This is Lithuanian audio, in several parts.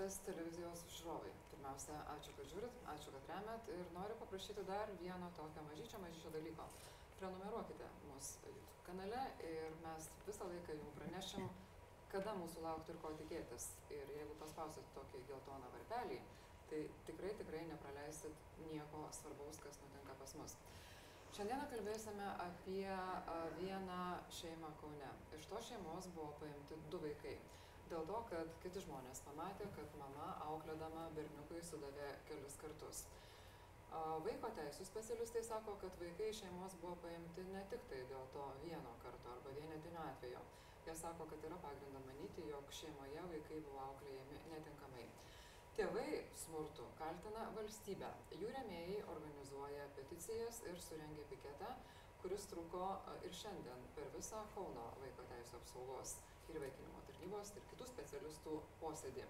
LTS televizijos žiūrovai. Pirmiausia, ačiū, kad žiūrit, ačiū, kad remet ir noriu paprašyti dar vieno tokio mažyčio, mažyčio dalyko. Prenumeruokite mūsų YouTube kanale ir mes visą laiką jums pranešim, kada mūsų laukti ir ko tikėtis. Ir jeigu paspausit tokį geltoną varpelį, tai tikrai, tikrai nepraleisit nieko svarbaus, kas nutinka pas mus. Šiandieną kalbėsime apie vieną šeimą Kaune. Iš to šeimos buvo paimti du vaikai dėl to kad kiti žmonės pamatė kad mama auklėdama berniukui sudavė kelis kartus. Vaiko teisių specialistai sako kad vaikai iš šeimos buvo paimti ne tiktai dėl to vieno karto arba vienetinio atvejo. Jie sako kad yra pagrindo manyti jog šeimoje vaikai buvo auklėjami netinkamai. Tėvai smurtu kaltina valstybę. Jų rėmėjai organizuoja peticijas ir surengė piketą kuris truko ir šiandien per visą kauno vaiko teisių apsaugos ir įvaikinimo tarnybos ir kitų specialistų posėdį.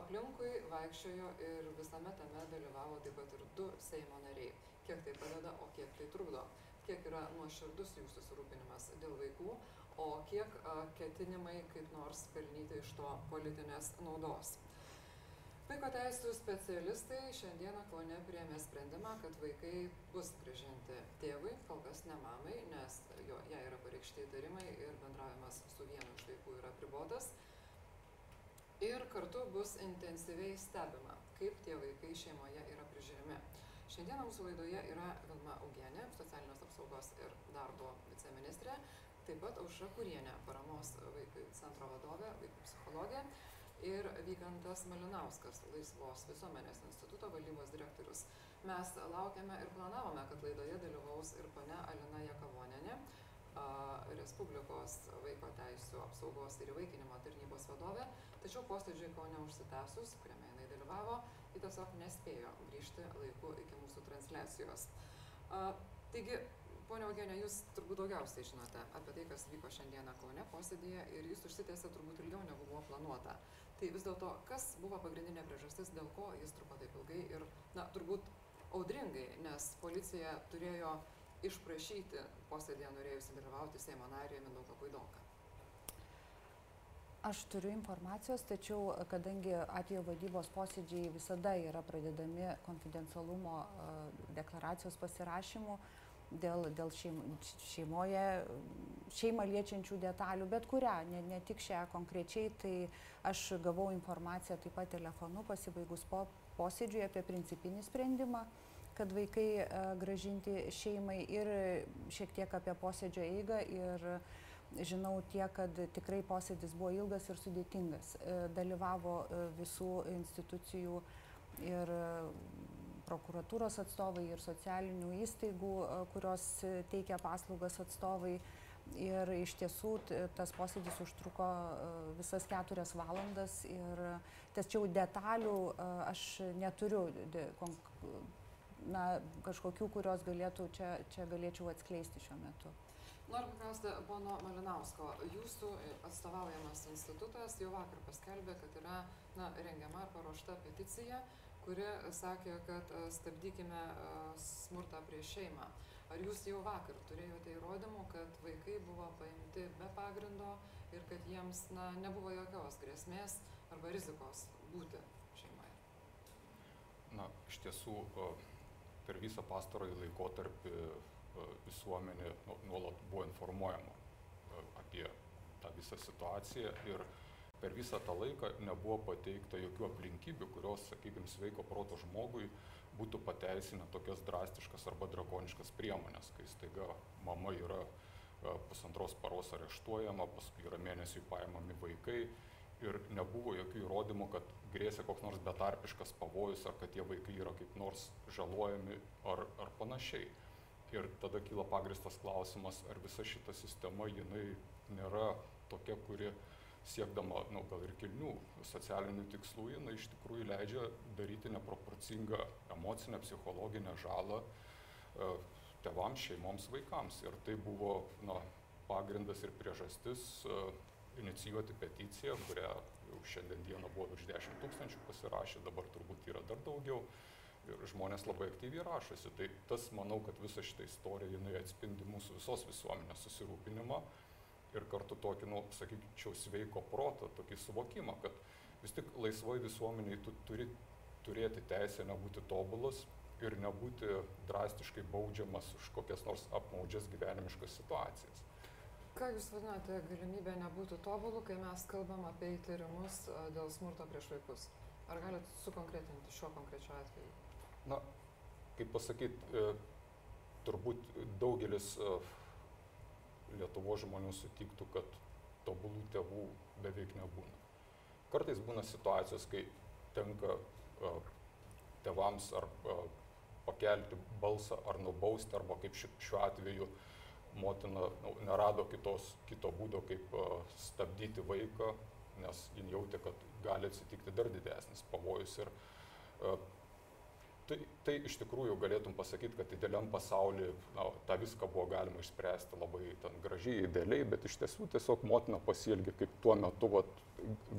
Aplinkui vaikščiojo ir visame tame dalyvavo taip pat ir du seimo nariai. Kiek tai padeda o kiek tai trukdo? Kiek yra nuoširdus jų susirūpinimas dėl vaikų o kiek ketinimai kaip nors pelnyti iš to politinės naudos vaiko teisių specialistai šiandieną kaune priėmė sprendimą kad vaikai bus grąžinti tėvui kol kas ne mamai nes jo jai yra pareikšti įtarimai ir bendravimas su vienu iš vaikų yra apribotas. Ir kartu bus intensyviai stebima kaip tie vaikai šeimoje yra prižiūrimi. Šiandieną mūsų laidoje yra vilma augienė socialinės apsaugos ir darbo viceministrė taip pat aušra kurienė paramos vaikui centro vadovė vaikų psichologė ir vygantas malinauskas laisvos visuomenės instituto valdybos direktorius. Mes laukiame ir planavome kad laidoje dalyvaus ir ponia alina jakavonienė a respublikos vaiko teisių apsaugos ir įvaikinimo tarnybos vadovė. Tačiau posėdžiui kaune užsitęsus kuriame jinai dalyvavo ji tiesiog nespėjo grįžti laiku iki mūsų transliacijos. Taigi ponia augiene jūs turbūt daugiausiai žinote apie tai kas vyko šiandieną kaune posėdyje ir jis užsitęsė turbūt ilgiau negu buvo planuota tai vis dėlto kas buvo pagrindinė priežastis dėl ko jis truko taip ilgai ir na turbūt audringai nes policija turėjo išprašyti posėdyje norėjusį dalyvauti seimo narį mindaugą puidoką. Aš turiu informacijos, tačiau kadangi atvejo vadybos posėdžiai visada yra pradedami konfidencialumo deklaracijos pasirašymu, dėl, dėl šeim, šeimoje, šeimą liečiančių detalių, bet kurią, ne, ne tik šią konkrečiai, tai aš gavau informaciją taip pat telefonu pasibaigus po posėdžiui apie principinį sprendimą kad vaikai e, gražinti šeimai ir šiek tiek apie posėdžio eigą ir žinau tiek, kad tikrai posėdis buvo ilgas ir sudėtingas. E, dalyvavo e, visų institucijų ir prokuratūros atstovai ir socialinių įstaigų, kurios teikia paslaugas atstovai. Ir iš tiesų tas posėdis užtruko visas keturias valandas ir tačiau detalių aš neturiu na, kažkokių, kurios galėtų čia, čia galėčiau atskleisti šiuo metu. Noriu paklausti, pono Malinausko, jūsų atstovaujamas institutas jau vakar paskelbė, kad yra na, rengiama ar paruošta peticija kuri sakė, kad e, stabdykime e, smurtą prieš šeimą. Ar jūs jau vakar turėjote įrodymų, kad vaikai buvo paimti be pagrindo ir kad jiems na, nebuvo jokios grėsmės arba rizikos būti šeimoje? Na, iš tiesų, e, per visą pastarąjį laikotarpį visuomenė nu, nuolat buvo informuojama apie tą visą situaciją ir uh, per visą tą laiką nebuvo pateikta jokių aplinkybių, kurios, sakykime, sveiko proto žmogui būtų pateisinę tokias drastiškas arba drakoniškas priemonės, kai staiga mama yra e, pusantros paros areštuojama, paskui yra mėnesiui paimami vaikai ir nebuvo jokių įrodymų, kad grėsia koks nors betarpiškas pavojus ar kad tie vaikai yra kaip nors žalojami ar, ar panašiai. Ir tada kyla pagristas klausimas, ar visa šita sistema jinai nėra tokia, kuri uh, siekdama nu gal ir kilnių socialinių tikslų jinai iš tikrųjų leidžia daryti neproporcingą emocinę psichologinę žalą e, tėvams šeimoms vaikams. Ir tai buvo na pagrindas ir priežastis e, inicijuoti peticiją kurią jau šiandien dieną buvo virš dešim tūkstančių pasirašę dabar turbūt yra dar daugiau. Ir žmonės labai aktyviai rašosi. Tai tas manau kad visa šita istorija jinai atspindi mūsų visos visuomenės susirūpinimą ir kartu tokį, nu, sakyčiau, sveiko proto, tokį suvokimą, kad vis tik laisvoj visuomeniai tu turi turėti teisę nebūti tobulas ir nebūti drastiškai baudžiamas už kokias nors apmaudžias gyvenimiškas situacijas. Ką Jūs vadinate galimybę nebūti tobulų, kai mes kalbam apie įtarimus dėl smurto prieš vaikus? Ar galite sukonkretinti šiuo konkrečiu atveju? Na, kaip pasakyti, e, turbūt daugelis e, Lietuvo žmonių sutiktų, kad tobulų tėvų beveik nebūna. Kartais būna situacijos, kai tenka tėvams ar pakelti balsą ar nubausti, arba kaip šiuo atveju motina nu, nerado kitos, kito būdo, kaip stabdyti vaiką, nes jin jautė, kad gali atsitikti dar didesnis pavojus. Ir tai, tai iš tikrųjų galėtum pasakyti, kad idealiam pasaulyje na, tą viską buvo galima išspręsti labai ten gražiai, idealiai, bet iš tiesų tiesiog motina pasielgė kaip tuo metu vat,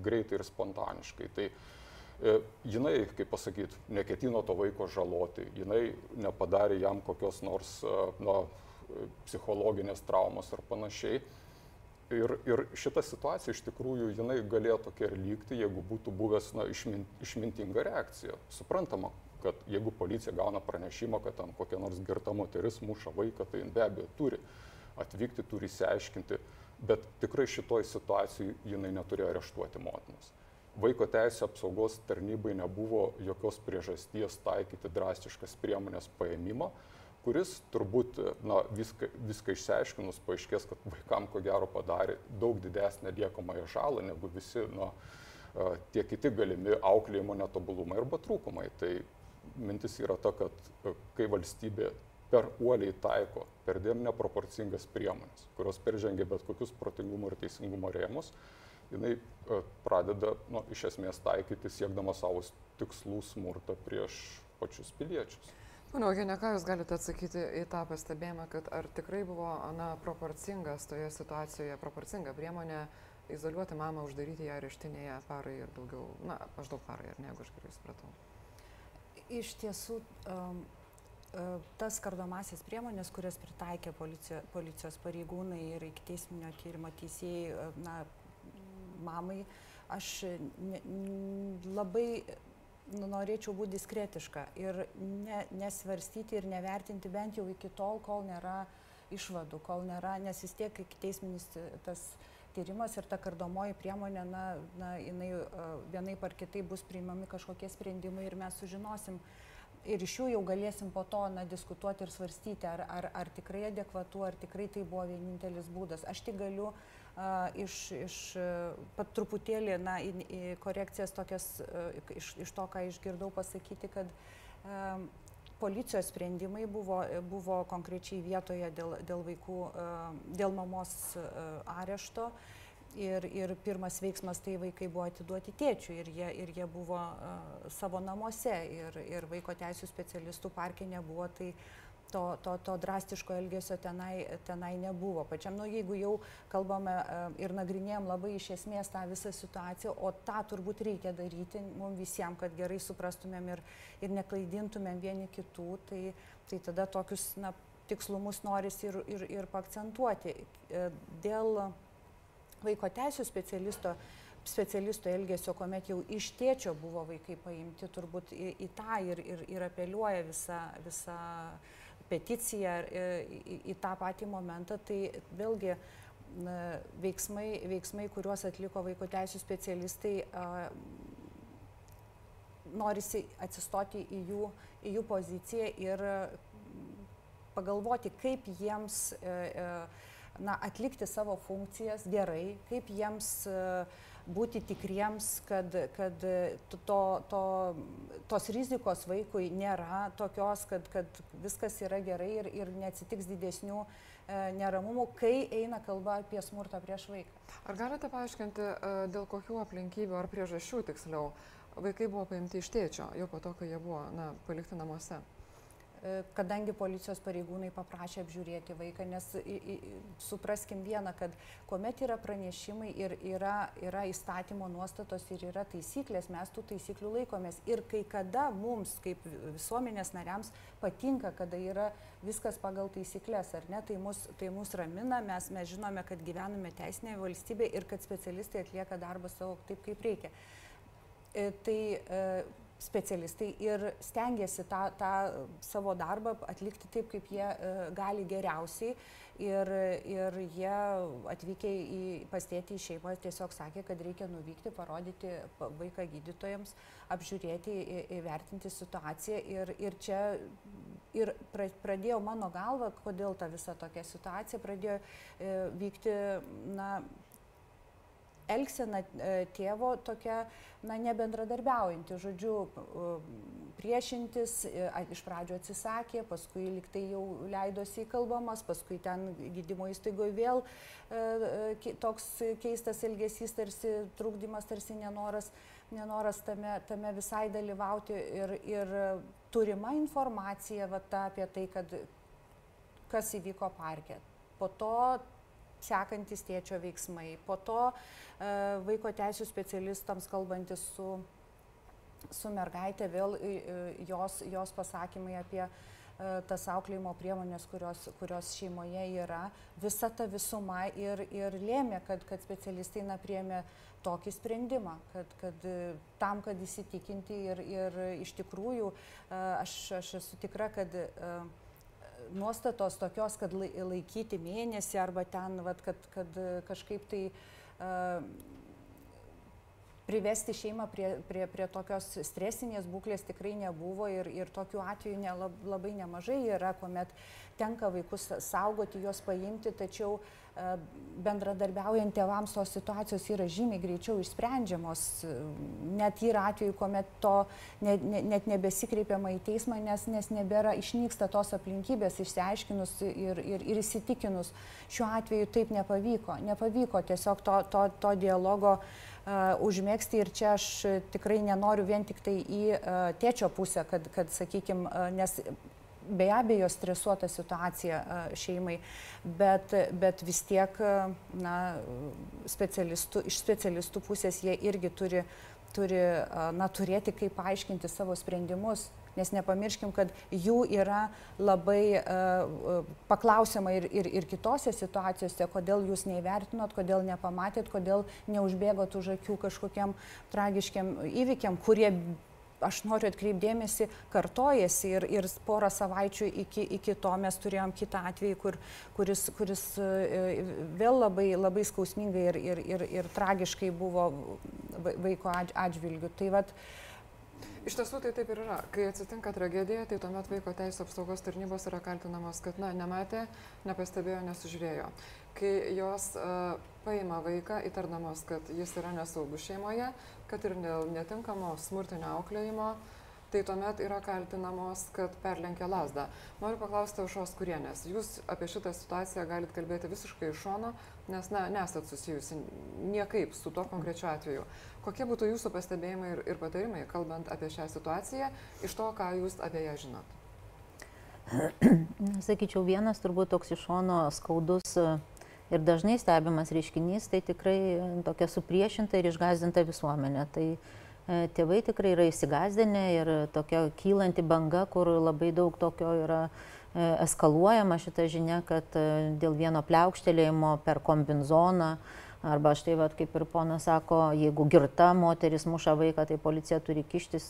greitai ir spontaniškai. Tai, e, jinai, kaip pasakyti, neketino to vaiko žaloti, jinai nepadarė jam kokios nors e, na, psichologinės traumos ar panašiai. Ir, ir šita situacija iš tikrųjų jinai galėjo tokia ir lygti, jeigu būtų buvęs na, išmin, išmintinga reakcija. Suprantama, kad jeigu policija gauna pranešimą, kad ten kokia nors girta moteris muša vaiką, tai be abejo turi atvykti, turi įsiaiškinti, bet tikrai šitoj situacijai jinai neturėjo areštuoti motinos. Vaiko teisė apsaugos tarnybai nebuvo jokios priežasties taikyti drastiškas priemonės paėmimo, kuris turbūt na, viską, viską išsiaiškinus paaiškės, kad vaikam ko gero padarė daug didesnę liekamąją žalą negu visi na, tie kiti galimi auklėjimo netobulumai arba trūkumai. Tai mintis yra ta, kad kai valstybė per uoliai taiko perdėm neproporcingas priemonės, kurios peržengia bet kokius protingumo ir teisingumo rėmus, jinai pradeda nu, iš esmės taikyti siekdama savo tikslų smurtą prieš pačius piliečius. Pane Eugenė, ką Jūs galite atsakyti į tą pastebėjimą, kad ar tikrai buvo na, proporcingas toje situacijoje, proporcinga priemonė izoliuoti mamą, uždaryti ją areštinėje parai ir daugiau, na, maždaug parai, ar ne, jeigu aš gerai supratau? Iš tiesų, um, tas kardomasis priemonės, kurias pritaikė policija, policijos pareigūnai ir iki teisminio tyrimo teisėjai, na, mamai, aš ne, labai nu, norėčiau būti diskretiška ir ne, nesvarstyti ir nevertinti bent jau iki tol, kol nėra išvadų, kol nėra, nes vis tiek iki teisminis tas tyrimas ir ta kardomoji priemonė, na, na jinai vienai par kitai bus priimami kažkokie sprendimai ir mes sužinosim. Ir iš jų jau galėsim po to na, diskutuoti ir svarstyti, ar, ar, ar tikrai adekvatu, ar tikrai tai buvo vienintelis būdas. Aš tik galiu uh, iš, iš pat truputėlį, na, į, į korekcijas tokias iš, iš to, ką išgirdau pasakyti, kad um, policijos sprendimai buvo, buvo konkrečiai vietoje dėl, dėl vaikų, dėl mamos arešto. Ir, ir pirmas veiksmas tai vaikai buvo atiduoti tėčiui ir jie, ir jie buvo uh, savo namuose ir, ir vaiko teisų specialistų parke nebuvo, tai uh, to, to, to drastiško elgesio tenai, tenai nebuvo. Pačiam, nu, jeigu jau kalbame e, ir nagrinėjom labai iš esmės tą visą situaciją, o tą turbūt reikia daryti mums visiems, kad gerai suprastumėm ir, ir neklaidintumėm vieni kitų, tai, tai tada tokius na, tikslumus noris ir, ir, ir pakcentuoti. E, dėl vaiko teisų specialisto specialisto elgesio, kuomet jau iš tėčio buvo vaikai paimti, turbūt į, į tą ir, ir, ir apeliuoja visa, visa peticiją e, į, į tą patį momentą, tai vėlgi veiksmai, veiksmai, kuriuos atliko vaiko teisų specialistai, norisi atsistoti į jų, į jų poziciją ir pagalvoti, kaip jiems e, e, na, atlikti savo funkcijas gerai, kaip jiems uh, būti tikriems, kad, kad to, to, tos rizikos vaikui nėra tokios, kad, kad viskas yra gerai ir, ir neatsitiks didesnių e, neramumų, kai eina kalba apie smurtą prieš vaiką. Ar galite paaiškinti, e, dėl kokių aplinkybių ar priežasčių tiksliau vaikai buvo paimti iš tėčio, jau po to, kai jie buvo na, palikti namuose? E, kadangi policijos pareigūnai paprašė apžiūrėti vaiką, nes į, į, supraskim vieną, kad kuomet yra pranešimai ir yra, yra įstatymo nuostatos ir yra taisyklės, mes tų taisyklių laikomės. Ir kai kada mums, kaip visuomenės nariams, patinka, kada yra viskas pagal taisyklės, ar ne, tai mus, tai mus ramina, mes, mes žinome, kad gyvename teisinėje valstybėje ir kad specialistai atlieka darbą savo taip, kaip reikia tai specialistai ir stengiasi tą, tą savo darbą atlikti taip, kaip jie gali geriausiai. Ir, ir jie atvykę į pastėti į šeimą tiesiog sakė, kad reikia nuvykti, parodyti vaiką gydytojams, apžiūrėti, įvertinti situaciją. Ir, ir čia ir pradėjo mano galva, kodėl ta visa tokia situacija pradėjo e, vykti, na, elgsena e, tėvo tokia, na, nebendradarbiaujanti, žodžiu, e, priešintis, e, iš pradžio atsisakė, paskui liktai jau leidosi įkalbamas, paskui ten gydymo įstaigoje vėl toks keistas elgesys, tarsi trukdymas, tarsi nenoras, nenoras tame, tame visai dalyvauti ir, ir turima informacija va, ta, apie tai, kad kas įvyko parke. Po to sekantis tėčio veiksmai. Po to e, vaiko teisų specialistams kalbantis su, su mergaitė, vėl e, jos, jos pasakymai apie e, tas auklėjimo priemonės, kurios, kurios šeimoje yra, visa ta visuma ir, ir lėmė, kad, kad specialistai na, priemė tokį sprendimą, kad, kad tam, kad įsitikinti ir, ir iš tikrųjų aš, aš esu tikra, kad uh, nuostatos tokios, kad laikyti mėnesį arba ten, vat, kad, kad kažkaip tai uh, privesti šeimą prie, prie, prie tokios stresinės būklės tikrai nebuvo ir, ir tokių atvejų ne, labai nemažai yra, kuomet tenka vaikus saugoti, juos paimti, tačiau uh, bendradarbiaujant tėvams tos situacijos yra žymiai greičiau išsprendžiamos. Net yra atveju, kuomet to net, net nebesikreipiama į teismą, nes, nes nebėra išnyksta tos aplinkybės, išsiaiškinus ir, ir, ir įsitikinus. Šiuo atveju taip nepavyko. Nepavyko tiesiog to, to, to dialogo uh, užmėgsti ir čia aš tikrai nenoriu vien tik tai į uh, tėčio pusę, kad, kad sakykime, uh, nes be abejo stresuota situacija šeimai, bet, bet vis tiek na, specialistų, iš specialistų pusės jie irgi turi, turi na, turėti kaip paaiškinti savo sprendimus. Nes nepamirškim, kad jų yra labai uh, paklausiama ir, ir, ir kitose situacijose, kodėl jūs neįvertinot, kodėl nepamatėt, kodėl neužbėgot už akių kažkokiam tragiškiam įvykiam, kurie aš noriu atkreipdėmėsi, kartojasi ir, ir porą savaičių iki, iki to mes turėjom kitą atvejį, kur, kuris, kuris e, vėl labai, labai skausmingai ir, ir, ir, ir tragiškai buvo vaiko atžvilgių. Tai vat, Iš tiesų tai taip ir yra. Kai atsitinka tragedija, tai tuomet vaiko teisų apsaugos tarnybos yra kaltinamos, kad na, nematė, nepastebėjo, nesužiūrėjo. Kai jos uh, paima vaiką, įtardamos, kad jis yra nesaugus šeimoje, kad ir dėl netinkamo smurtinio auklėjimo, tai tuomet yra kaltinamos, kad perlenkė lasdą. Noriu paklausti aušos kurienės. Jūs apie šitą situaciją galite kalbėti visiškai iš šono, nes na, nesat susijusi niekaip su tuo konkrečiu atveju. Kokie būtų jūsų pastebėjimai ir, ir patarimai, kalbant apie šią situaciją, iš to, ką jūs apie ją žinot? Sakyčiau, vienas turbūt toks iš šono skaudus ir dažnai stebimas reiškinys, tai tikrai tokia supriešinta ir išgazdinta visuomenė. Tai e, tėvai tikrai yra įsigazdinę ir tokia kylanti banga, kur labai daug tokio yra e, eskaluojama šita žinia, kad e, dėl vieno pliaukštelėjimo per kombinzoną Arba štai, vat, kaip ir ponas sako, jeigu girta moteris muša vaiką, tai policija turi kištis,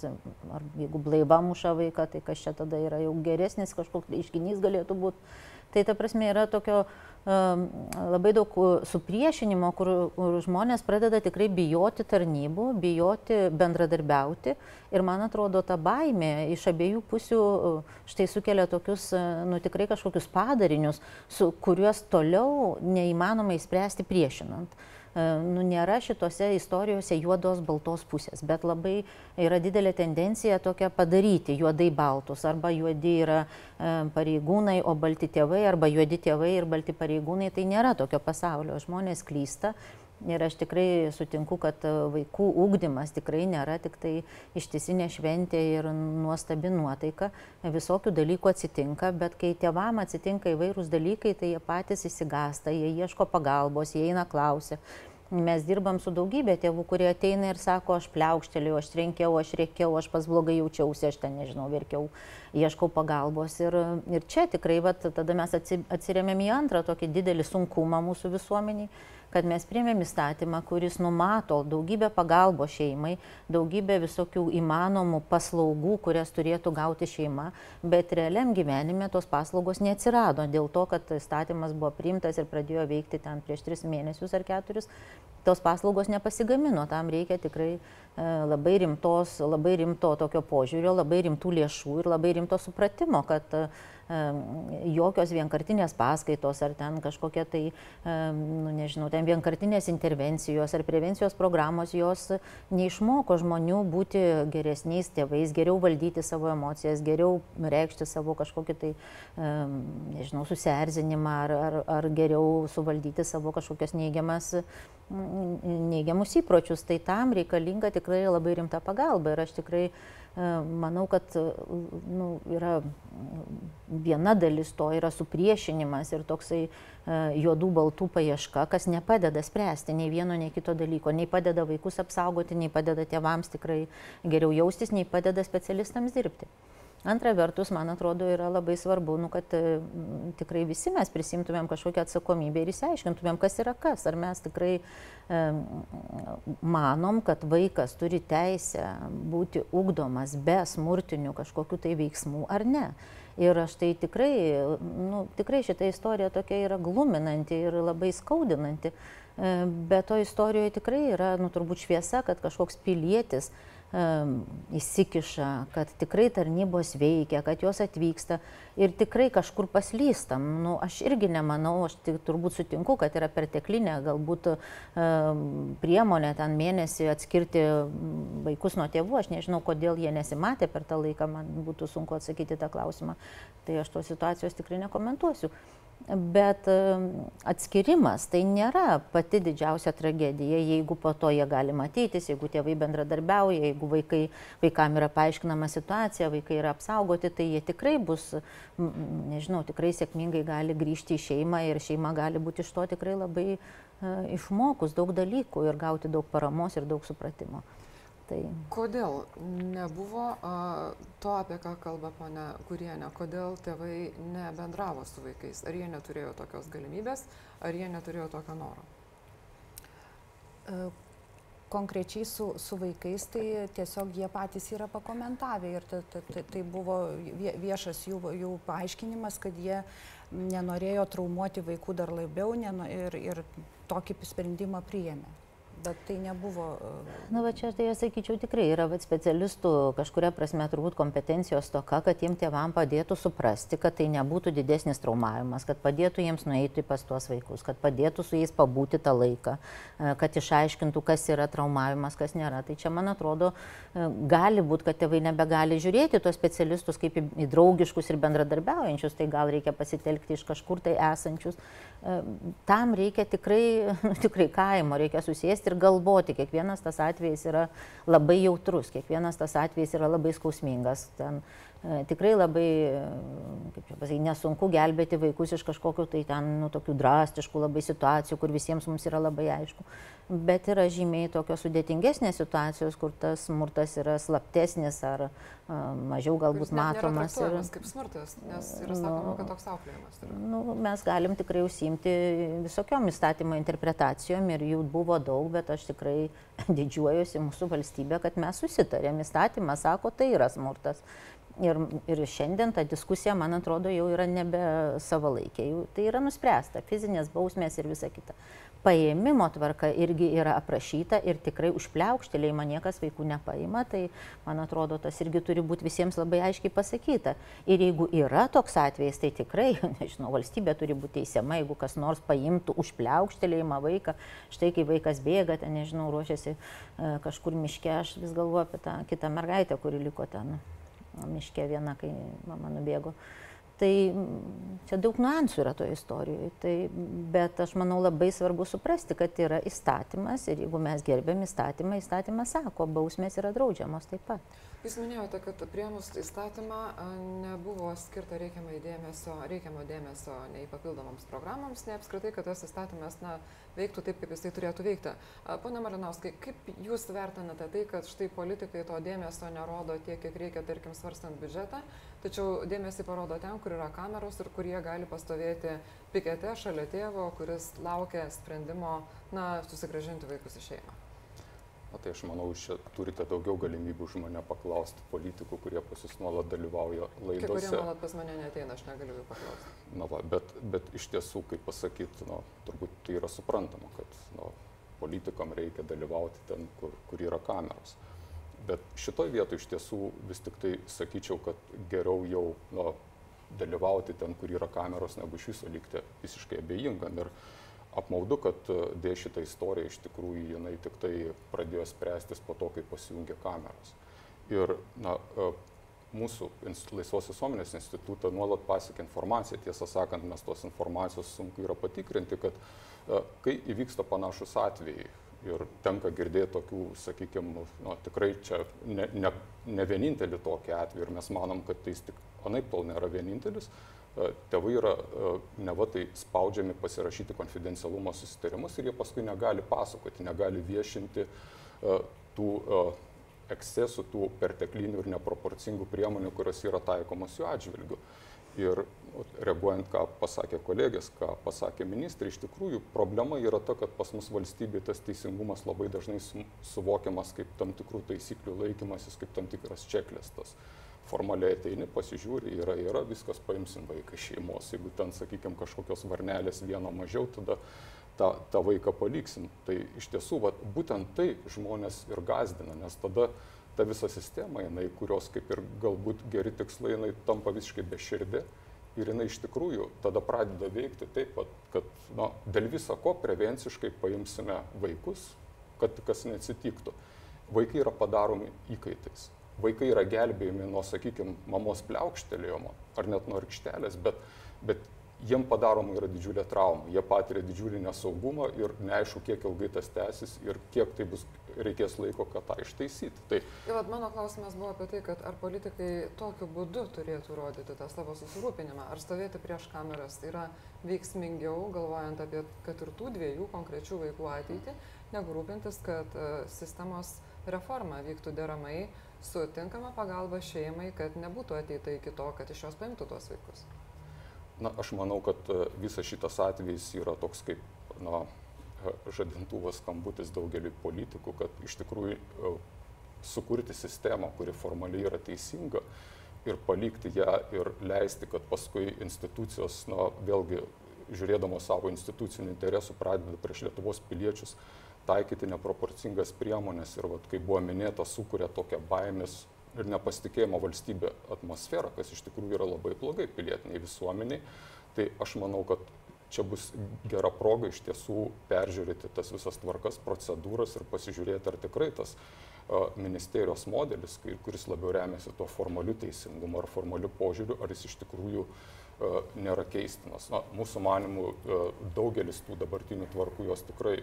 ar jeigu blaiva muša vaiką, tai kas čia tada yra jau geresnis kažkoks išginys galėtų būti. Tai ta prasme yra tokio labai daug supriešinimo, kur, kur žmonės pradeda tikrai bijoti tarnybų, bijoti bendradarbiauti. Ir man atrodo, ta baimė iš abiejų pusių štai sukelia tokius, nu tikrai kažkokius padarinius, su kuriuos toliau neįmanoma įspręsti priešinant. E, nu, nėra šitose istorijose juodos baltos pusės, bet labai yra didelė tendencija tokia padaryti juodai baltus, arba juodi yra e, pareigūnai, o balti tėvai, arba juodi tėvai ir balti pareigūnai, tai nėra tokio pasaulio, žmonės klysta. Ir aš tikrai sutinku, kad vaikų ūkdymas tikrai nėra tik tai ištisinė šventė ir nuostabi nuotaika. Visokių dalykų atsitinka, bet kai tėvam atsitinka įvairūs dalykai, tai jie patys įsigasta, jie ieško pagalbos, jie eina klausia. Mes dirbam su daugybė tėvų, kurie ateina ir sako, aš pliaukštelėjau, aš trenkiau, aš rėkiau, aš pas blogai jaučiausi, aš ten nežinau, verkiau. ieškau pagalbos. Ir, ir čia tikrai, vat, tada mes atsiriamėm į antrą tokį didelį sunkumą mūsų visuomeniai kad mes priemėm įstatymą, kuris numato daugybę pagalbo šeimai, daugybę visokių įmanomų paslaugų, kurias turėtų gauti šeima, bet realiam gyvenime tos paslaugos neatsirado dėl to, kad įstatymas buvo priimtas ir pradėjo veikti ten prieš tris mėnesius ar keturis. Tos paslaugos nepasigamino, tam reikia tikrai labai rimtos, labai rimto tokio požiūrio, labai rimtų lėšų ir labai rimto supratimo, kad uh, jokios vienkartinės paskaitos ar ten kažkokie tai, nu, nežinau, ten vienkartinės intervencijos ar prevencijos programos, jos neišmoko žmonių būti geresniais tėvais, geriau valdyti savo emocijas, geriau reikšti savo kažkokį tai, nežinau, susierzinimą ar, ar, ar geriau suvaldyti savo kažkokias neigiamas neigiamus įpročius, tai tam reikalinga tikrai labai rimta pagalba ir aš tikrai E, manau, kad e, nu, yra viena dalis to yra supriešinimas ir toksai e, juodų baltų paieška, kas nepadeda spręsti nei vieno, nei kito dalyko, nei padeda vaikus apsaugoti, nei padeda tėvams tikrai geriau jaustis, nei padeda specialistams dirbti. Antra vertus, man atrodo, yra labai svarbu, nu, kad tikrai visi mes prisimtumėm kažkokią atsakomybę ir įsiaiškintumėm, kas yra kas. Ar mes tikrai e, manom, kad vaikas turi teisę būti ugdomas be smurtinių kažkokių tai veiksmų ar ne. Ir aš tai tikrai, nu, tikrai šita istorija tokia yra gluminanti ir labai skaudinanti. E, bet to istorijoje tikrai yra, nu, turbūt šviesa, kad kažkoks pilietis įsikiša, kad tikrai tarnybos veikia, kad jos atvyksta ir tikrai kažkur paslystam. Nu, aš irgi nemanau, aš tik turbūt sutinku, kad yra perteklinė galbūt priemonė ten mėnesį atskirti vaikus nuo tėvų. Aš nežinau, kodėl jie nesimatė per tą laiką, man būtų sunku atsakyti tą klausimą. Tai aš tos situacijos tikrai nekomentuosiu. Bet atskirimas tai nėra pati didžiausia tragedija, jeigu po to jie gali matytis, jeigu tėvai bendradarbiauja, jeigu vaikai, vaikam yra paaiškinama situacija, vaikai yra apsaugoti, tai jie tikrai bus, nežinau, tikrai sėkmingai gali grįžti į šeimą ir šeima gali būti iš to tikrai labai išmokus daug dalykų ir gauti daug paramos ir daug supratimo. Tai... Kodėl nebuvo a, to, apie ką kalba ponia Kurienė, kodėl tėvai nebendravo su vaikais? Ar jie neturėjo tokios galimybės, ar jie neturėjo tokio noro? Konkrečiai su, su vaikais, tai tiesiog jie patys yra pakomentavę ir tai, tai, tai buvo viešas jų, jų paaiškinimas, kad jie nenorėjo traumuoti vaikų dar labiau neno, ir, ir tokį sprendimą priėmė bet tai nebuvo. Na, va čia tai aš sakyčiau tikrai yra va, specialistų kažkuria prasme turbūt kompetencijos toka, kad tiem tėvam padėtų suprasti, kad tai nebūtų didesnis traumavimas, kad padėtų jiems nueiti pas tuos vaikus, kad padėtų su jais pabūti tą laiką, e, kad išaiškintų, kas yra traumavimas, kas nėra. Tai čia, man atrodo, e, gali būti, kad tėvai nebegali žiūrėti tuos specialistus kaip į, draugiškus ir bendradarbiaujančius, tai gal reikia pasitelkti iš kažkur tai esančius. E, tam reikia tikrai, tikrai kaimo, reikia susėsti ir ir galvoti. Kiekvienas tas atvejis yra labai jautrus, kiekvienas tas atvejis yra labai skausmingas. Ten tikrai labai, e, kaip čia pasakyti, nesunku gelbėti vaikus iš kažkokių tai ten, nu, tokių drastiškų labai situacijų, kur visiems mums yra labai aišku bet yra žymiai tokios sudėtingesnės situacijos, kur tas smurtas yra slaptesnis ar a, mažiau galbūt Kuris matomas. Ir, kaip smurtas, nes yra sakoma, nu, kad toks auklėjimas. Nu, mes galim tikrai užsiimti visokiom įstatymo interpretacijom ir jų buvo daug, bet aš tikrai didžiuojuosi mūsų valstybė, kad mes susitarėm. Įstatymas sako, tai yra smurtas. Ir, ir šiandien ta diskusija, man atrodo, jau yra nebe savalaikė. Tai yra nuspręsta, fizinės bausmės ir visa kita paėmimo tvarka irgi yra aprašyta ir tikrai užpliaukštelėjimą niekas vaikų nepaima, tai man atrodo, tas irgi turi būti visiems labai aiškiai pasakyta. Ir jeigu yra toks atvejis, tai tikrai, nežinau, valstybė turi būti teisiama, jeigu kas nors paimtų užpliaukštelėjimą vaiką, štai kai vaikas bėga, ten, nežinau, ruošiasi e, kažkur miške, aš vis galvoju apie tą kitą mergaitę, kuri liko ten miške viena, kai mama nubėgo. Tai čia daug niuansų yra toje istorijoje. Tai, bet aš manau labai svarbu suprasti, kad yra įstatymas ir jeigu mes gerbėm įstatymą, įstatymas sako, bausmės yra draudžiamos taip pat. Jūs minėjote, kad priemus įstatymą nebuvo skirta dėmesio, reikiamo dėmesio nei papildomoms programoms, nei apskritai, kad tas įstatymas na, veiktų taip, kaip jisai turėtų veikti. Pone Malinauskai, kaip Jūs vertinate tai, kad štai politikai to dėmesio nerodo tiek, kiek reikia, tarkim, svarstant biudžetą, tačiau dėmesį parodo ten, kur yra kameros ir kur jie gali pastovėti pikete šalia tėvo, kuris laukia sprendimo, na, susigražinti vaikus į šeimą. O tai aš manau, čia turite daugiau galimybių už mane paklausti politikų, kurie pas jūs nuolat dalyvauja laidose. Kai kurie nuolat pas mane neteina, aš negaliu jų paklausti. Na, va, bet, bet iš tiesų, kaip pasakyti, nu, turbūt tai yra suprantama, kad nu, politikam reikia dalyvauti ten, kur, kur yra kameros. Bet šitoje vietoje iš tiesų vis tik tai sakyčiau, kad geriau jau nu, dalyvauti ten, kur yra kameros, negu iš viso likti visiškai abejingam. Ir, apmaudu, kad e, dėja šitą istoriją iš tikrųjų jinai tik tai pradėjo spręstis po to, kai pasijungė kameros. Ir na, e, mūsų Laisvos visuomenės institutą nuolat pasiekia informacija, tiesą sakant, mes tos informacijos sunku yra patikrinti, kad e, kai įvyksta panašus atvejai ir tenka girdėti tokių, sakykime, nu, tikrai čia ne, ne, ne vienintelį tokį atvejį ir mes manom, kad tai tik anaip tol nėra vienintelis, tėvai yra e, neva tai spaudžiami pasirašyti konfidencialumo susitarimus ir jie paskui negali pasakoti, negali viešinti e, tų ekscesų, tų perteklinių ir neproporcingų priemonių, kurios yra taikomos jų atžvilgiu. Ir reaguojant, ką pasakė kolegės, ką pasakė ministrai, iš tikrųjų problema yra ta, kad pas mus valstybėje tas teisingumas labai dažnai suvokiamas kaip tam tikrų taisyklių laikymasis, kaip tam tikras čeklistas. Uh, formaliai ateini, pasižiūri, yra, yra, viskas paimsim vaiką šeimos. Jeigu ten, sakykime, kažkokios varnelės vieno mažiau, tada tą, tą vaiką paliksim. Tai iš tiesų, va, būtent tai žmonės ir gazdina, nes tada ta visa sistema, jinai, kurios kaip ir galbūt geri tikslai, jinai tampa visiškai beširdė. Ir jinai iš tikrųjų tada pradeda veikti taip, pat, kad na, dėl viso ko prevenciškai paimsime vaikus, kad kas neatsitiktų. Vaikai yra padaromi įkaitais vaikai yra gelbėjami nuo, sakykime, mamos pliaukštelėjimo ar net nuo rykštelės, bet, bet jiem padaroma yra didžiulė trauma, jie patiria didžiulį nesaugumą ir neaišku, kiek ilgai tas tęsis ir kiek tai bus reikės laiko, kad tą ištaisyti. Tai... Ir vat, mano klausimas buvo apie tai, kad ar politikai tokiu būdu turėtų rodyti tą savo susirūpinimą, ar stovėti prieš kameras tai yra veiksmingiau, galvojant apie kad ir tų dviejų konkrečių vaikų ateitį, negu rūpintis, kad uh, sistemos reforma vyktų deramai, su tinkama pagalba šeimai, kad nebūtų ateita iki to, kad iš jos paimtų tuos vaikus? Na, aš manau, kad e, visas šitas atvejis yra toks kaip, na, e, žadintuvas skambutis daugeliu politikų, kad iš tikrųjų e, sukurti sistemą, kuri formaliai yra teisinga ir palikti ją ir leisti, kad paskui institucijos, na, vėlgi žiūrėdamos savo institucinių interesų pradeda prieš Lietuvos piliečius taikyti neproporcingas priemonės ir, vat, kaip buvo minėta, sukuria tokią baimės ir nepasitikėjimo valstybė atmosferą, kas iš tikrųjų yra labai blogai pilietiniai visuomeniai. Tai aš manau, kad čia bus gera proga iš tiesų peržiūrėti tas visas tvarkas, procedūras ir pasižiūrėti, ar tikrai tas ministerijos modelis, kuris labiau remiasi tuo formaliu teisingumu ar formaliu požiūriu, ar jis iš tikrųjų nėra keistinas. Na, mūsų manimų daugelis tų dabartinių tvarkų jos tikrai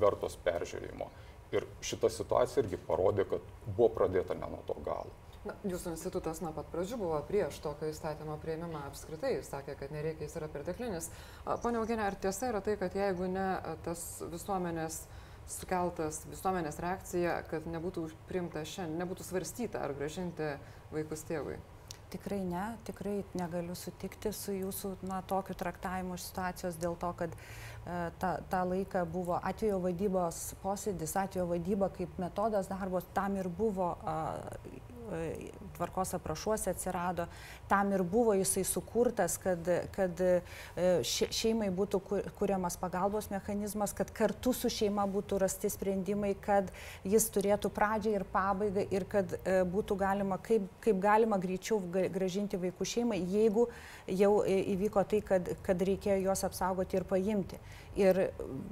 vertos peržiūrėjimo. Ir šita situacija irgi parodė, kad buvo pradėta ne nuo to galo. Na, jūsų institutas nuo pat pradžių buvo prieš tokio įstatymo prieimimą apskritai, jis sakė, kad nereikia, jis yra perteklinis. Pone Eugenė, ar tiesa yra tai, kad jeigu ne tas visuomenės sukeltas visuomenės reakcija, kad nebūtų priimta šiandien, nebūtų svarstyta, ar gražinti vaikus tėvui? Tikrai ne, tikrai negaliu sutikti su jūsų na, tokiu traktavimu situacijos dėl to, kad E, tą, tą laiką buvo atvejo vadybos posėdis, atvejo vadyba kaip metodas darbo, tam ir buvo E, tvarkos aprašuose atsirado, tam ir buvo jisai sukurtas, kad, kad e, šeimai būtų kuriamas pagalbos mechanizmas, kad kartu su šeima būtų rasti sprendimai, kad jis turėtų pradžią ir pabaigą ir kad e, būtų galima, kaip, kaip galima greičiau gražinti vaikų šeimai, jeigu jau įvyko tai, kad, kad reikėjo juos apsaugoti ir paimti. Ir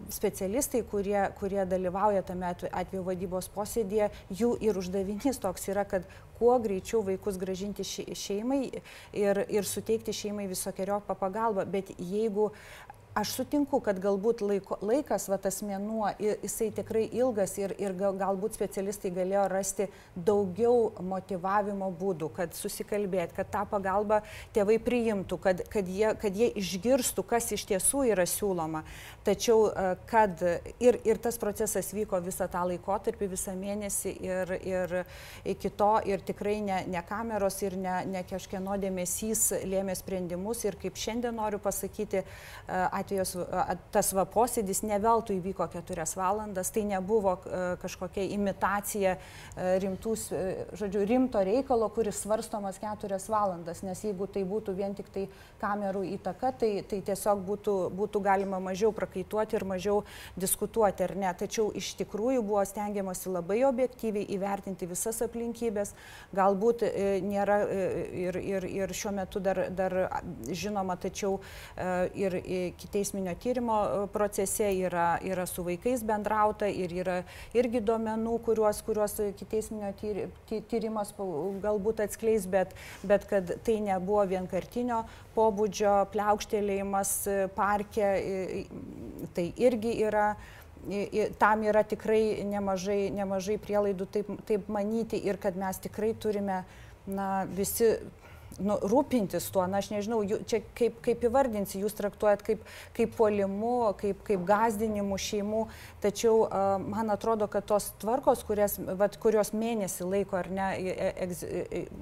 specialistai, kurie, kurie dalyvauja tame atveju vadybos posėdėje, jų ir uždavinys toks yra, kad kuo greičiau vaikus gražinti šeimai ir, ir suteikti šeimai visokiojo pagalbą. Bet jeigu Aš sutinku, kad galbūt laiko, laikas, va tas mėnuo, jisai tikrai ilgas ir, ir gal, galbūt specialistai galėjo rasti daugiau motivavimo būdų, kad susikalbėti, kad tą pagalbą tėvai priimtų, kad, kad, jie, kad jie išgirstų, kas iš tiesų yra siūloma. Tačiau, e, kad ir, ir tas procesas vyko visą tą laikotarpį, visą mėnesį ir, ir iki to ir tikrai ne, ne kameros ir ne, ne kažkieno dėmesys lėmė sprendimus ir kaip šiandien noriu pasakyti, atvejos, tas va posėdis ne veltui vyko keturias valandas, tai nebuvo kažkokia imitacija rimtus, žodžiu, rimto reikalo, kuris svarstomas keturias valandas, nes jeigu tai būtų vien tik tai kamerų įtaka, tai, tai tiesiog būtų, būtų galima mažiau prakaituoti ir mažiau diskutuoti, ar ne. Tačiau iš tikrųjų buvo stengiamasi labai objektyviai įvertinti visas aplinkybės, galbūt e, nėra e, ir, ir, ir šiuo metu dar, dar žinoma, tačiau e, ir teisminio tyrimo procese yra, yra su vaikais bendrauta ir yra irgi duomenų, kuriuos, kuriuos teisminio tyrimas galbūt atskleis, bet, bet kad tai nebuvo vienkartinio pobūdžio pliaukštėlėjimas parke, tai irgi yra tam yra tikrai nemažai, nemažai prielaidų taip, taip manyti ir kad mes tikrai turime na, visi nu, rūpintis tuo, na aš nežinau, jų, čia kaip, kaip įvardinsi, jūs traktuojat kaip, kaip puolimu, kaip, kaip gazdinimu šeimų, tačiau uh, man atrodo, kad tos tvarkos, kurias, vat, kurios mėnesį laiko ar ne, egz,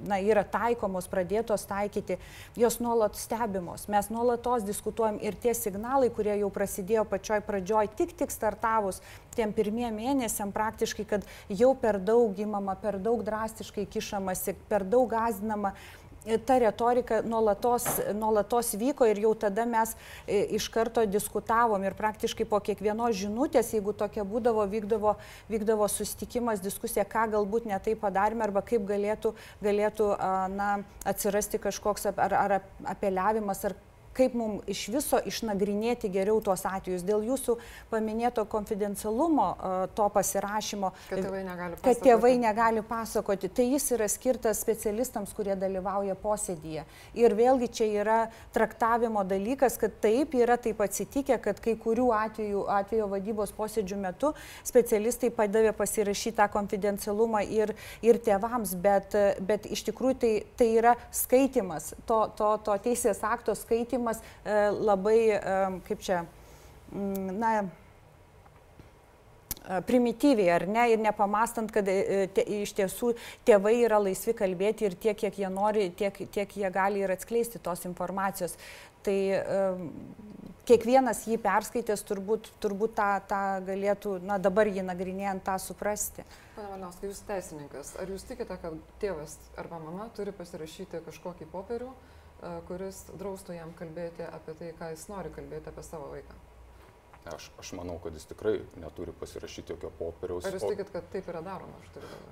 na, yra taikomos, pradėtos taikyti, jos nuolat stebimos. Mes nuolatos diskutuojam ir tie signalai, kurie jau prasidėjo pačioj pradžioj, tik tik startavus tiem pirmiem mėnesiam praktiškai, kad jau per daug gimama, per daug drastiškai kišamasi, per daug gazdinama ta retorika nuolatos, nuolatos vyko ir jau tada mes e, iš karto diskutavom ir praktiškai po kiekvienos žinutės, jeigu tokia būdavo, vykdavo, vykdavo susitikimas, diskusija, ką galbūt netai padarėme arba kaip galėtų, galėtų na, atsirasti kažkoks ar, ar apeliavimas ar kaip mums iš viso išnagrinėti geriau tuos atvejus. Dėl jūsų paminėto konfidencialumo to pasirašymo, kad tėvai negali pasakoti. Kad tėvai negali pasakoti. Tai jis yra skirtas specialistams, kurie dalyvauja posėdyje. Ir vėlgi čia yra traktavimo dalykas, kad taip yra taip atsitikę, kad kai kurių atvejų, atvejo vadybos posėdžių metu specialistai padavė pasirašyti tą konfidencialumą ir, ir tėvams, bet, bet iš tikrųjų tai, tai yra skaitimas, to, to, to teisės akto skaitimas mąstymas e, labai, e, kaip čia, mm, na, e, primityviai, ar ne, ir nepamastant, kad te, iš tiesų tėvai yra laisvi kalbėti ir tiek, kiek jie nori, tiek, tiek jie gali ir atskleisti tos informacijos. Tai kiekvienas jį perskaitęs turbūt, turbūt tą, tą galėtų, na dabar jį nagrinėjant, tą suprasti. Pane Valnauskai, jūs teisininkas, ar jūs tikite, kad tėvas arba mama turi pasirašyti kažkokį popierių, kuris draustų jam kalbėti apie tai, ką jis nori kalbėti apie savo vaiką. Aš, aš manau, kad jis tikrai neturi pasirašyti jokio popieriaus. Ar jūs tikit, kad taip yra daroma?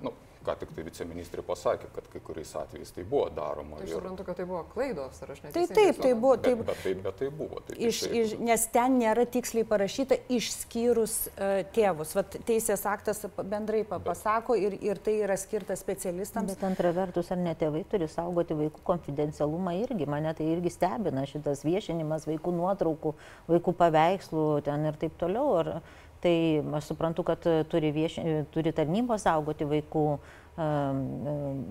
Nu, ką tik tai viceministrė pasakė, kad kai kuriais atvejais tai buvo daroma. Tai aš suprantu, kad tai buvo klaidos, ar aš nežinau. Tai taip, tai buvo. Taip, bet, bet, taip, bet tai buvo. Taip, iš, tai, iš, nes ten nėra tiksliai parašyta išskyrus uh, tėvus. Vat teisės aktas bendrai pasako ir, ir tai yra skirta specialistams. Bet antra vertus, ar ne tėvai turi saugoti vaikų konfidencialumą irgi. Mane tai irgi stebina šitas viešinimas vaikų nuotraukų, vaikų paveikslų ten ir taip toliau. Ar, Tai aš suprantu, kad turi, vieš, turi tarnybos saugoti vaikų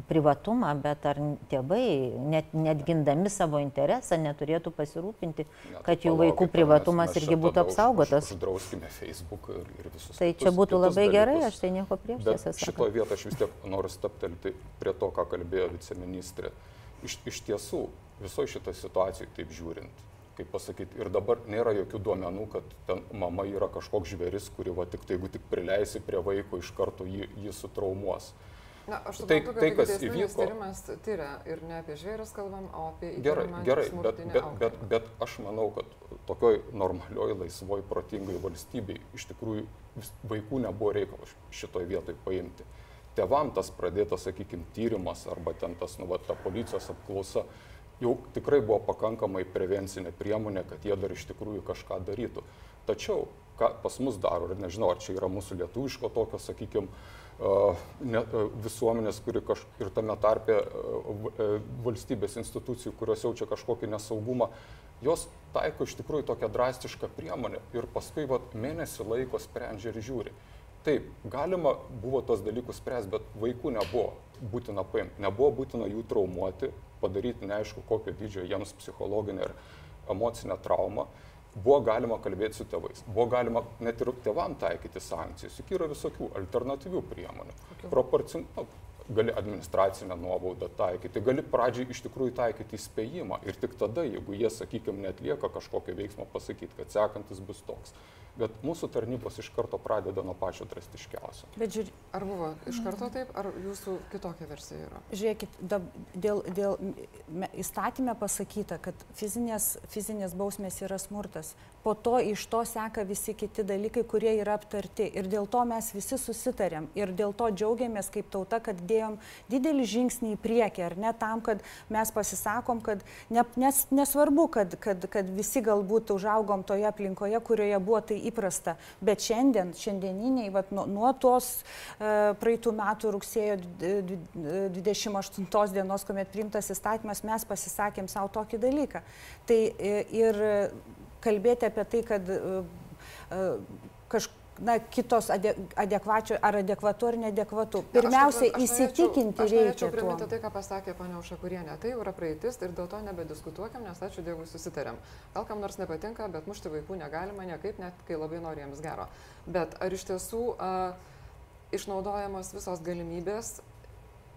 privatumą, bet ar tėvai, net, net gindami savo interesą, neturėtų pasirūpinti, ja, kad jų vaikų privatumas mes, mes irgi būtų apsaugotas. Už, uždrauskime Facebook ir, ir visus. Tai kitus, čia būtų labai dalykus. gerai, aš tai nieko prieš sakant. Šitoje vietoje aš vis tiek noriu staptelti prie to, ką kalbėjo viceministrė. Iš, iš tiesų, visoje šitoje situacijoje, taip žiūrint, kaip pasakyti, ir dabar nėra jokių duomenų, kad ten mama yra kažkoks žvėris, kuri va tik tai, jeigu tik prileisi prie vaiko, iš karto jį, jį sutraumuos. Na, aš tai- suprantu, tai, tai kas įvyko. Tyrimas tyria ir ne apie žvėris kalbam, o apie gerai, gerai, bet, bet, bet, bet aš manau, kad tokioj normalioj, laisvoj, protingoj valstybei iš tikrųjų vaikų nebuvo reikalo šitoj vietoj paimti. Tevam tas pradėtas, sakykime, tyrimas arba ten tas, nu, va, ta policijos apklausa jau tikrai buvo pakankamai prevencinė priemonė, kad jie dar iš tikrųjų kažką darytų. Tačiau, ką pas mus daro, ir nežinau, ar čia yra mūsų lietuviško tokio, sakykime, visuomenės, kuri kaž, ir tame tarpe valstybės institucijų, kurios jaučia kažkokį nesaugumą, jos taiko iš tikrųjų tokią drastišką priemonę ir paskui vat, mėnesį laiko sprendžia ir žiūri. Taip, galima buvo tos dalykus spręsti, bet vaikų nebuvo būtina paimti, nebuvo būtina jų traumuoti, padaryti neaišku kokio dydžio jiems psichologinę ir emocinę traumą. Buvo galima kalbėti su tėvais, buvo galima net ir tėvam taikyti sankcijas, juk yra visokių alternatyvių priemonių. Proporcin, nu, gali administracinę nuobaudą taikyti, gali pradžiai iš tikrųjų taikyti įspėjimą ir tik tada, jeigu jie, sakykime, netlieka kažkokio veiksmo, pasakyti, kad sekantis bus toks. Bet mūsų tarnybos iš karto pradeda nuo pačio drastiškiausio. Bet žiūrėk, Ar buvo iš karto taip, ar jūsų kitokia versija yra? žiūrėkit, dab, dėl, dėl įstatymė pasakyta, kad fizinės, fizinės bausmės yra smurtas. Po to iš to seka visi kiti dalykai, kurie yra aptarti. Ir dėl to mes visi susitarėm. Ir dėl to džiaugiamės kaip tauta, kad dėjom didelį žingsnį į priekį. Ar ne tam, kad mes pasisakom, kad ne, nes, nesvarbu, kad, kad, kad visi galbūt užaugom toje aplinkoje, kurioje buvo tai įprasta. Bet šiandien, šiandieniniai, vat, nuo, nuo tos e, praeitų metų rugsėjo dvi- dvi- 28 dienos, kuomet priimtas įstatymas, mes pasisakėm savo tokį dalyką. Tai e, ir kalbėti apie tai, kad e, e, kaž, na, kitos ade, adekvačio, ar adekvatu ar neadekvatu. Pirmiausia, Aš norėčiau- įsitikinti Aš reikia tuo. priminti tai, ką pasakė ponia Užakurienė. Tai jau yra praeitis ir dėl to nebediskutuokim, nes ačiū Dievui susitarėm. Gal kam nors nepatinka, bet mušti vaikų negalima niekaip, net kai labai nori jiems gero. Bet ar iš tiesų a, išnaudojamos visos galimybės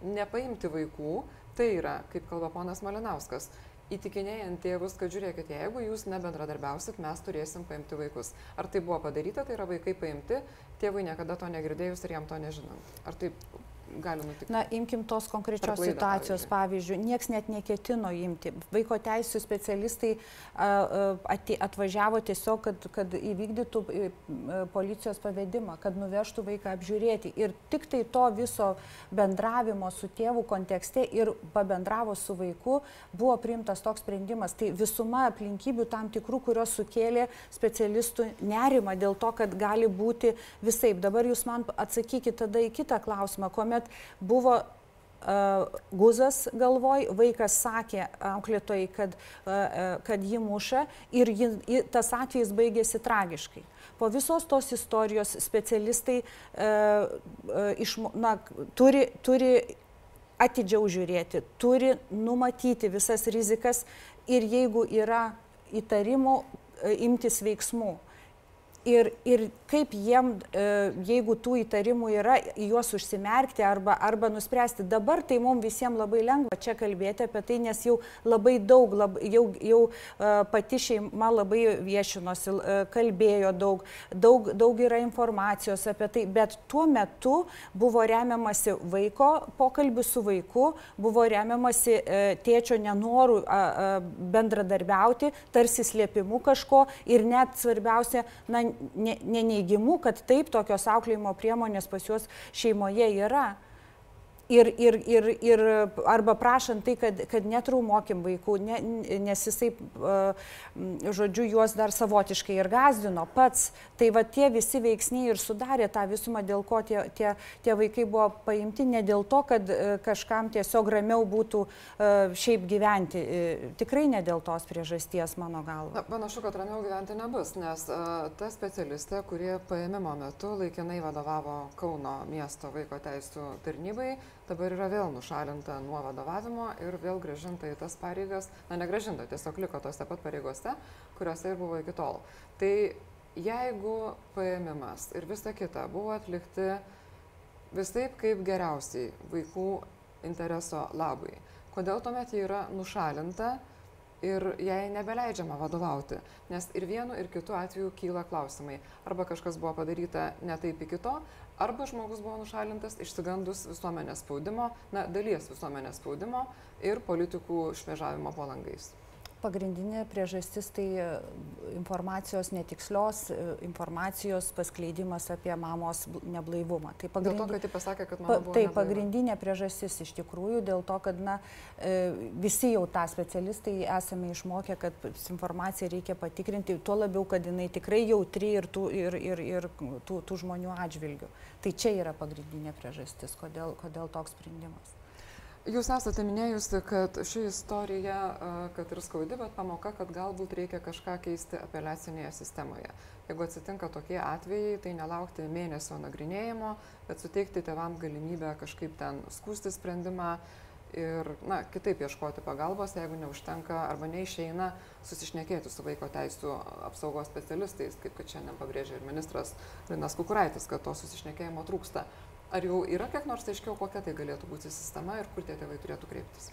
nepaimti vaikų, tai yra, kaip kalba ponas Malinauskas, įtikinėjant tėvus, kad žiūrėkit, jeigu jūs nebendradarbiausit, mes turėsim paimti vaikus. Ar tai buvo padaryta, tai yra vaikai paimti, tėvai niekada to negirdėjus ir jam to nežinant. Ar taip gali nutikti? Na, imkim tos konkrečios klaidą, situacijos, pavyzdžiui, nieks net neketino imti. Vaiko teisų specialistai atvažiavo tiesiog, kad, kad įvykdytų e, policijos pavedimą, kad nuvežtų vaiką apžiūrėti. Ir tik tai to viso bendravimo su tėvu kontekste ir pabendravo su vaiku buvo priimtas toks sprendimas. Tai visuma aplinkybių tam tikrų, kurios sukėlė specialistų nerimą dėl to, kad gali būti visai. Dabar jūs man atsakykite tada į kitą klausimą, kuomet buvo uh, guzas galvoj, vaikas sakė auklėtojai, kad, uh, kad jį muša ir ji, ji, tas atvejis baigėsi tragiškai. Po visos tos istorijos specialistai na, turi, turi atidžiau žiūrėti, turi numatyti visas rizikas ir jeigu yra įtarimų, e, imtis veiksmų. Ir, ir kaip jiem, e, jeigu tų įtarimų yra, juos užsimerkti arba, arba nuspręsti. Dabar tai mums visiems labai lengva čia kalbėti apie tai, nes jau labai daug, lab, jau, jau e, pati šeima labai viešinosi, e, kalbėjo daug, daug, daug yra informacijos apie tai, bet tuo metu buvo remiamasi vaiko pokalbių su vaiku, buvo remiamasi tėčio nenorų bendradarbiauti, tarsi slėpimu kažko ir net svarbiausia, na, ne- neneigimu, kad taip tokios auklėjimo priemonės pas juos šeimoje yra. Ir, ir, ir, ir arba prašant tai, kad, kad netraumuokim vaikų, ne, nes jisai, žodžiu, juos dar savotiškai ir gazdino pats. Tai va tie visi veiksniai ir sudarė tą visumą, dėl ko tie, tie, tie vaikai buvo paimti, ne dėl to, kad uh, kažkam tiesiog ramiau būtų uh, šiaip gyventi. Uh, tikrai ne dėl tos priežasties, mano galva. Na, panašu, kad ramiau gyventi nebus, nes ta specialistė, kurie paėmimo metu laikinai vadovavo Kauno miesto vaiko teisų tarnybai, dabar yra vėl nušalinta nuo vadovavimo ir vėl gražinta į tas pareigas, na negražinta, tiesiog liko tose pat pareigose, kuriuose ir buvo iki tol. Tai jeigu paėmimas ir visa kita buvo atlikti visaip kaip geriausiai vaikų intereso labui, kodėl tuomet ji yra nušalinta ir jai nebeleidžiama vadovauti. Nes ir vienu, ir kitu atveju kyla klausimai. Arba kažkas buvo padaryta ne taip iki to, arba žmogus buvo nušalintas išsigandus visuomenės spaudimo, na, dalies visuomenės spaudimo ir politikų šmežavimo po langais. Pagrindinė priežastis tai e, informacijos netikslios, e, informacijos paskleidimas apie mamos bl- neblaivumą. Tai Dėl to, pagrindi- kad ji pasakė, kad Pa, mano buvo tai neblaiva. pagrindinė priežastis iš tikrųjų dėl to, kad na, e, visi jau tą specialistai esame išmokę, kad informaciją reikia patikrinti, tuo labiau, kad jinai tikrai jautri ir tų, ir, ir, ir tų, tų žmonių atžvilgių. Tai čia yra pagrindinė priežastis, kodėl, kodėl toks sprendimas. Jūs esate minėjusi, kad ši istorija, kad ir skaudi, bet pamoka, kad galbūt reikia kažką keisti apeliacinėje sistemoje. Jeigu atsitinka tokie atvejai, tai nelaukti mėnesio nagrinėjimo, bet suteikti tėvams galimybę kažkaip ten skūsti sprendimą ir na, kitaip ieškoti pagalbos, jeigu neužtenka arba neišeina susišnekėti su vaiko teisų apsaugos specialistais, kaip kad šiandien pabrėžė ir ministras Linas Kukuraitis, kad to susišnekėjimo trūksta. Ar jau yra kiek nors aiškiau, kokia tai galėtų būti sistema ir kur tie tėvai turėtų kreiptis?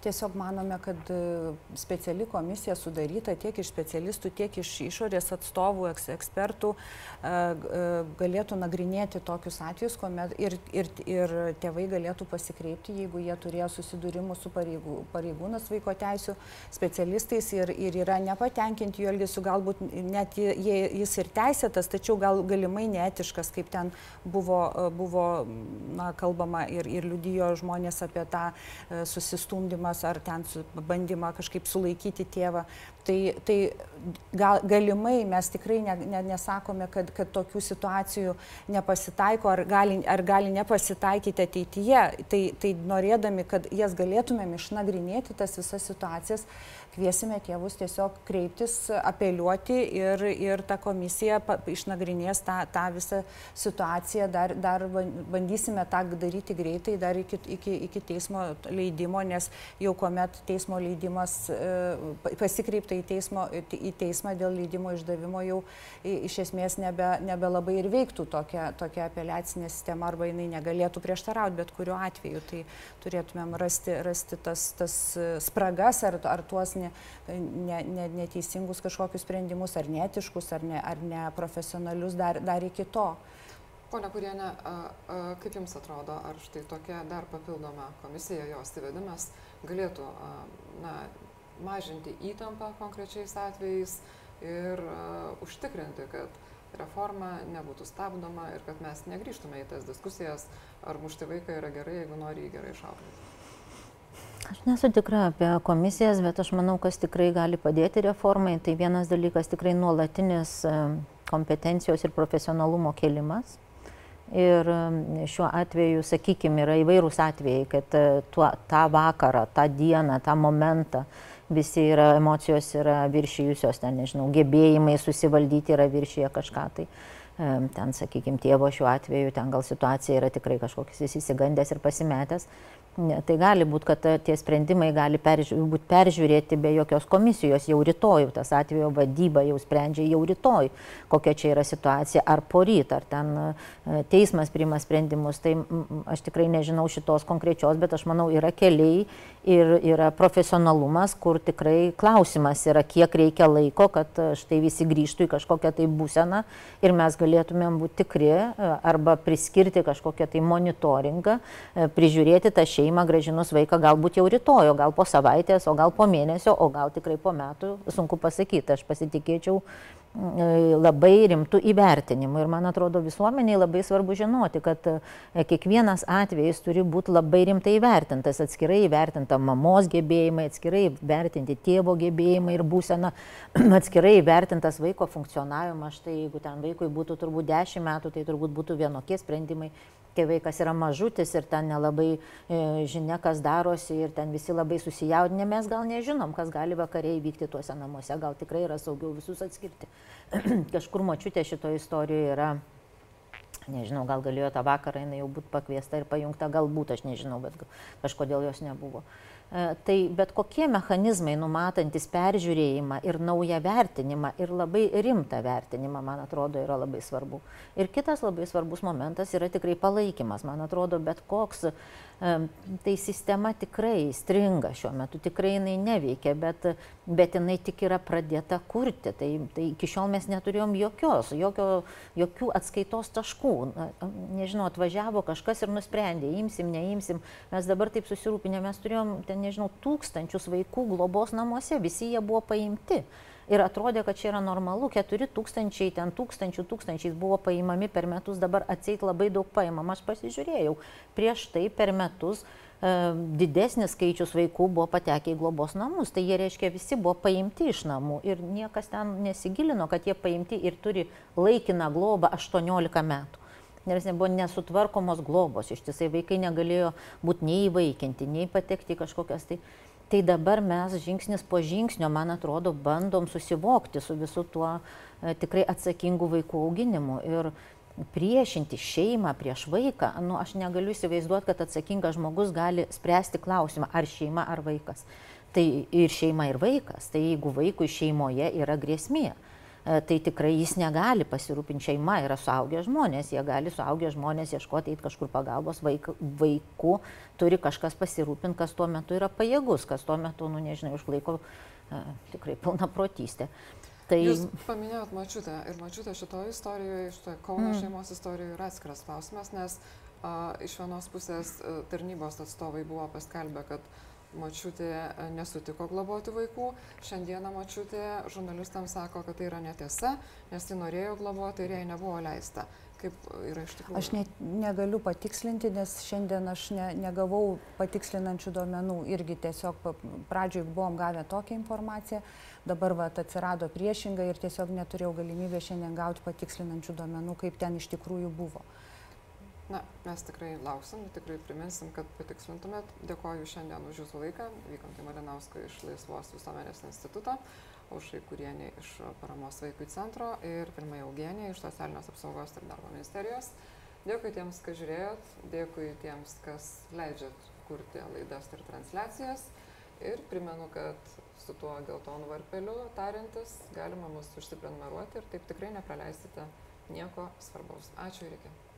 Tiesiog manome, kad e, speciali komisija sudaryta tiek iš specialistų, tiek iš išorės atstovų, eks, ekspertų e, e, galėtų nagrinėti tokius atvejus, kuomet ir, ir, ir tėvai galėtų pasikreipti, jeigu jie turėjo susidūrimų su pareigų, pareigūnas vaiko teisų specialistais ir, ir yra nepatenkinti jų elgesiu, galbūt net jie, jis ir teisėtas, tačiau gal galimai neetiškas, kaip ten buvo, buvo na, kalbama ir, ir liudijo žmonės apie tą susistumdymą bandymas ar ten bandymą kažkaip sulaikyti tėvą. Tai, tai gal, galimai mes tikrai ne, ne, nesakome, kad, kad tokių situacijų nepasitaiko ar gali, ar gali nepasitaikyti ateityje. Tai, tai norėdami, kad jas galėtumėm išnagrinėti tas visas situacijas, kviesime tėvus tiesiog kreiptis, apeliuoti ir, ir ta komisija išnagrinės tą, tą visą situaciją, dar, dar bandysime tą daryti greitai, dar iki, iki, iki teismo leidimo, nes jau kuomet teismo leidimas e, pasikreipta į, teismo, į teismą dėl leidimo išdavimo jau iš esmės nebe, nebelabai ir veiktų tokia, tokia apeliacinė sistema arba jinai negalėtų prieštarauti bet kuriuo atveju. Tai turėtumėm rasti, rasti tas, tas spragas ar, ar tuos ne, ne, ne, neteisingus kažkokius sprendimus, ar netiškus, ar, ne, ar neprofesionalius dar, dar iki to. Pone Kurienė, kaip Jums atrodo, ar štai tokia dar papildoma komisija, jos įvedimas galėtų na, mažinti įtampą konkrečiais atvejais ir užtikrinti, kad reforma nebūtų stabdoma ir kad mes negryžtume į tas diskusijas, ar mušti vaiką yra gerai, jeigu nori jį gerai išauklėti. Aš nesu tikra apie komisijas, bet aš manau, kas tikrai gali padėti reformai. Tai vienas dalykas tikrai nuolatinis e, kompetencijos ir profesionalumo kelimas. Ir e, šiuo atveju, sakykime, yra įvairūs atvejai, kad e, tuo, tą vakarą, tą dieną, tą momentą visi yra emocijos yra viršijusios, ten nežinau, gebėjimai susivaldyti yra viršyje kažką. Tai ten, sakykime, tėvo šiuo atveju, ten gal situacija yra tikrai kažkoks įsigandęs ir pasimetęs, Ne, tai gali būti, kad tie sprendimai gali perži būti peržiūrėti be jokios komisijos jau rytoj, tas atvejo vadyba jau sprendžia jau rytoj, kokia čia yra situacija, ar poryt, ar ten e, teismas priima sprendimus. Tai aš tikrai nežinau šitos konkrečios, bet aš manau yra keliai ir yra profesionalumas, kur tikrai klausimas yra, kiek reikia laiko, kad e, štai visi grįžtų į kažkokią tai būseną ir mes galėtumėm būti tikri e, arba priskirti kažkokią tai monitoringą, prižiūrėti tą šeimą gražinus vaiką galbūt jau rytoj, o gal po savaitės, o gal po mėnesio, o gal tikrai po metų, sunku pasakyti. Aš pasitikėčiau e, labai rimtų įvertinimų. Ir man atrodo visuomeniai labai svarbu žinoti, kad e, kiekvienas atvejis turi būti labai rimtai įvertintas, atskirai įvertinta mamos gebėjimai, atskirai įvertinti tėvo gebėjimai ir būsena, atskirai įvertintas vaiko funkcionavimas. Štai jeigu ten vaikui būtų turbūt 10 metų, tai turbūt būtų vienokie sprendimai, kai vaikas yra mažutis ir ten nelabai e, žinia, kas darosi ir ten visi labai susijaudinę, mes gal nežinom, kas gali vakariai vykti tuose namuose, gal tikrai yra saugiau visus atskirti. Kažkur močiutė šitoje istorijoje yra nežinau, gal galėjo tą vakarą jinai jau būti pakviesta ir pajungta, galbūt aš nežinau, bet kažkodėl jos nebuvo. E, tai bet kokie mechanizmai numatantis peržiūrėjimą ir naują vertinimą ir labai rimtą vertinimą, man atrodo, yra labai svarbu. Ir kitas labai svarbus momentas yra tikrai palaikymas. Man atrodo, bet koks tai sistema tikrai stringa šiuo metu, tikrai jinai neveikia, bet, bet jinai tik yra pradėta kurti. Tai, tai iki šiol mes neturėjom jokios, jokio, jokių atskaitos taškų. Nežinau, atvažiavo kažkas ir nusprendė, imsim, neimsim. Mes dabar taip susirūpinę, mes turėjom, ten nežinau, tūkstančius vaikų globos namuose, visi jie buvo paimti ir atrodė, kad čia yra normalu, 4 tūkstančiai, ten tūkstančių tūkstančiais buvo paimami per metus, dabar atseit labai daug paimama, aš pasižiūrėjau, prieš tai per metus e, didesnis skaičius vaikų buvo patekę į globos namus, tai jie reiškia visi buvo paimti iš namų ir niekas ten nesigilino, kad jie paimti ir turi laikiną globą 18 metų. nes nebuvo nesutvarkomos globos, ištisai vaikai negalėjo būti nei įvaikinti, nei patekti kažkokias tai. Tai dabar mes žingsnis po žingsnio, man atrodo, bandom susivokti su visu tuo e, tikrai atsakingu vaikų auginimu. Ir priešinti šeimą prieš vaiką, nu, aš negaliu įsivaizduoti, kad atsakingas žmogus gali spręsti klausimą, ar šeima, ar vaikas. Tai ir šeima, ir vaikas. Tai jeigu vaikui šeimoje yra grėsmė, e, tai tikrai jis negali pasirūpinti šeima, yra suaugę žmonės, jie gali suaugę žmonės ieškoti kažkur pagalbos, vaik, vaikų turi kažkas pasirūpinti, kas tuo metu yra pajėgus, kas tuo metu, nu nežinau, išlaiko e, tikrai pilna protystė. Tai... Jūs paminėjot mačiutę ir mačiutė šitoje istorijoje, šitoje Kauno mm. šeimos istorijoje yra atskiras klausimas, nes a, iš vienos pusės a, tarnybos atstovai buvo paskelbę, kad mačiutė nesutiko globoti vaikų, šiandieną mačiutė žurnalistams sako, kad tai yra netiesa, nes tai norėjo globoti ir jai nebuvo leista kaip yra iš tikrųjų? Aš ne, negaliu patikslinti, nes šiandien aš ne, negavau patikslinančių duomenų. Irgi tiesiog pradžioj buvom gavę tokią informaciją, dabar va, atsirado priešingai ir tiesiog neturėjau galimybę šiandien gauti patikslinančių duomenų, kaip ten iš tikrųjų buvo. Na, mes tikrai lauksim, tikrai priminsim, kad patikslintumėt. Dėkoju šiandien už jūsų laiką, vykantį Malinauską iš Laisvos visuomenės instituto, Aušai Kurienė iš Paramos vaikui centro ir Pirmai Eugenija iš Socialinės apsaugos ir darbo ministerijos. Dėkui tiems, kas žiūrėjot, dėkui tiems, kas leidžiat kurti laidas ir transliacijas. Ir primenu, kad su tuo geltonu varpeliu tariantis galima mus užsiprenumeruoti ir taip tikrai nepraleisite nieko svarbaus. Ačiū ir iki.